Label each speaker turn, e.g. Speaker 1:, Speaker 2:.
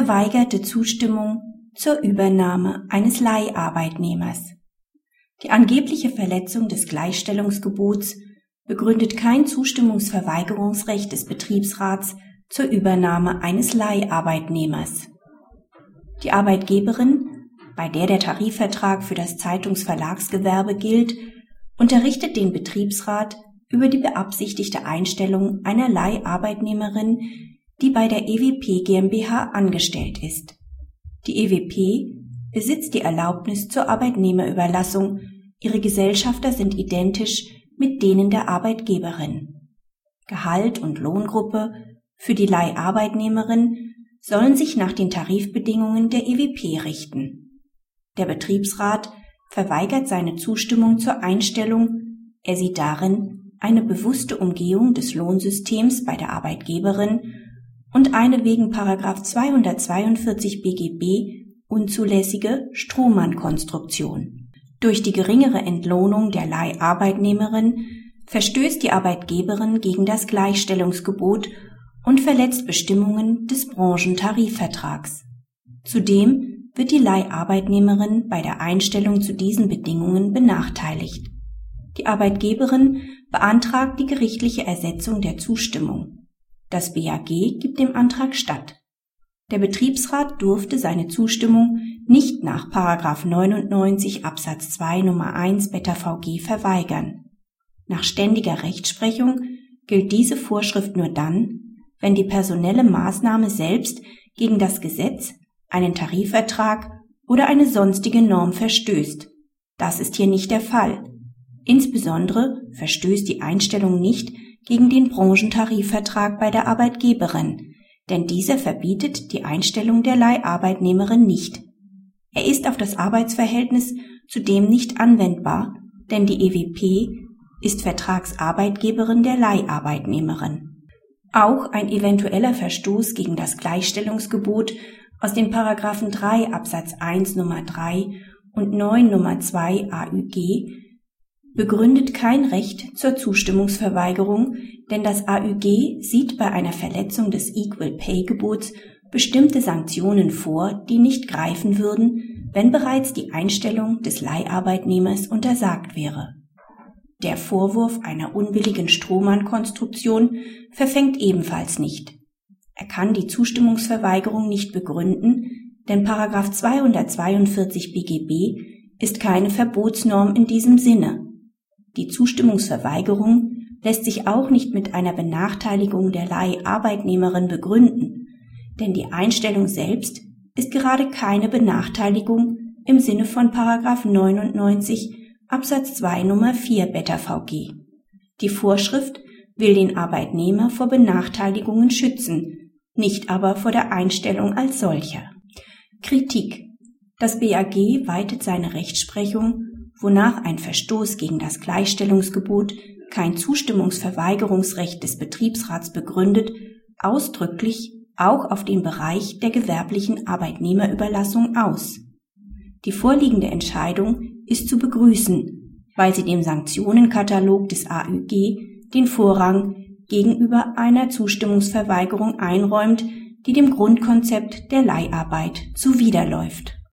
Speaker 1: verweigerte Zustimmung zur Übernahme eines Leiharbeitnehmers. Die angebliche Verletzung des Gleichstellungsgebots begründet kein Zustimmungsverweigerungsrecht des Betriebsrats zur Übernahme eines Leiharbeitnehmers. Die Arbeitgeberin, bei der der Tarifvertrag für das Zeitungsverlagsgewerbe gilt, unterrichtet den Betriebsrat über die beabsichtigte Einstellung einer Leiharbeitnehmerin, die bei der EWP GmbH angestellt ist. Die EWP besitzt die Erlaubnis zur Arbeitnehmerüberlassung, ihre Gesellschafter sind identisch mit denen der Arbeitgeberin. Gehalt und Lohngruppe für die Leiharbeitnehmerin sollen sich nach den Tarifbedingungen der EWP richten. Der Betriebsrat verweigert seine Zustimmung zur Einstellung, er sieht darin eine bewusste Umgehung des Lohnsystems bei der Arbeitgeberin und eine wegen 242 BGB unzulässige Strohmann-Konstruktion. Durch die geringere Entlohnung der Leiharbeitnehmerin verstößt die Arbeitgeberin gegen das Gleichstellungsgebot und verletzt Bestimmungen des Branchentarifvertrags. Zudem wird die Leiharbeitnehmerin bei der Einstellung zu diesen Bedingungen benachteiligt. Die Arbeitgeberin beantragt die gerichtliche Ersetzung der Zustimmung. Das BAG gibt dem Antrag statt. Der Betriebsrat durfte seine Zustimmung nicht nach 99 Absatz 2 Nummer 1 Beta VG verweigern. Nach ständiger Rechtsprechung gilt diese Vorschrift nur dann, wenn die personelle Maßnahme selbst gegen das Gesetz, einen Tarifvertrag oder eine sonstige Norm verstößt. Das ist hier nicht der Fall. Insbesondere verstößt die Einstellung nicht gegen den Branchentarifvertrag bei der Arbeitgeberin, denn dieser verbietet die Einstellung der Leiharbeitnehmerin nicht. Er ist auf das Arbeitsverhältnis zudem nicht anwendbar, denn die EWP ist Vertragsarbeitgeberin der Leiharbeitnehmerin. Auch ein eventueller Verstoß gegen das Gleichstellungsgebot aus den Paragraphen 3 Absatz 1 Nummer 3 und 9 Nummer 2 AÜG begründet kein Recht zur Zustimmungsverweigerung, denn das AÜG sieht bei einer Verletzung des Equal Pay Gebots bestimmte Sanktionen vor, die nicht greifen würden, wenn bereits die Einstellung des Leiharbeitnehmers untersagt wäre. Der Vorwurf einer unbilligen Strohmann-Konstruktion verfängt ebenfalls nicht. Er kann die Zustimmungsverweigerung nicht begründen, denn Paragraph 242 BGB ist keine Verbotsnorm in diesem Sinne. Die Zustimmungsverweigerung lässt sich auch nicht mit einer Benachteiligung der Leiharbeitnehmerin begründen, denn die Einstellung selbst ist gerade keine Benachteiligung im Sinne von Paragraph 99 Absatz 2 Nummer 4 Beta VG. Die Vorschrift will den Arbeitnehmer vor Benachteiligungen schützen, nicht aber vor der Einstellung als solcher. Kritik. Das BAG weitet seine Rechtsprechung, wonach ein Verstoß gegen das Gleichstellungsgebot kein Zustimmungsverweigerungsrecht des Betriebsrats begründet, ausdrücklich auch auf den Bereich der gewerblichen Arbeitnehmerüberlassung aus. Die vorliegende Entscheidung ist zu begrüßen, weil sie dem Sanktionenkatalog des AÜG den Vorrang gegenüber einer Zustimmungsverweigerung einräumt, die dem Grundkonzept der Leiharbeit zuwiderläuft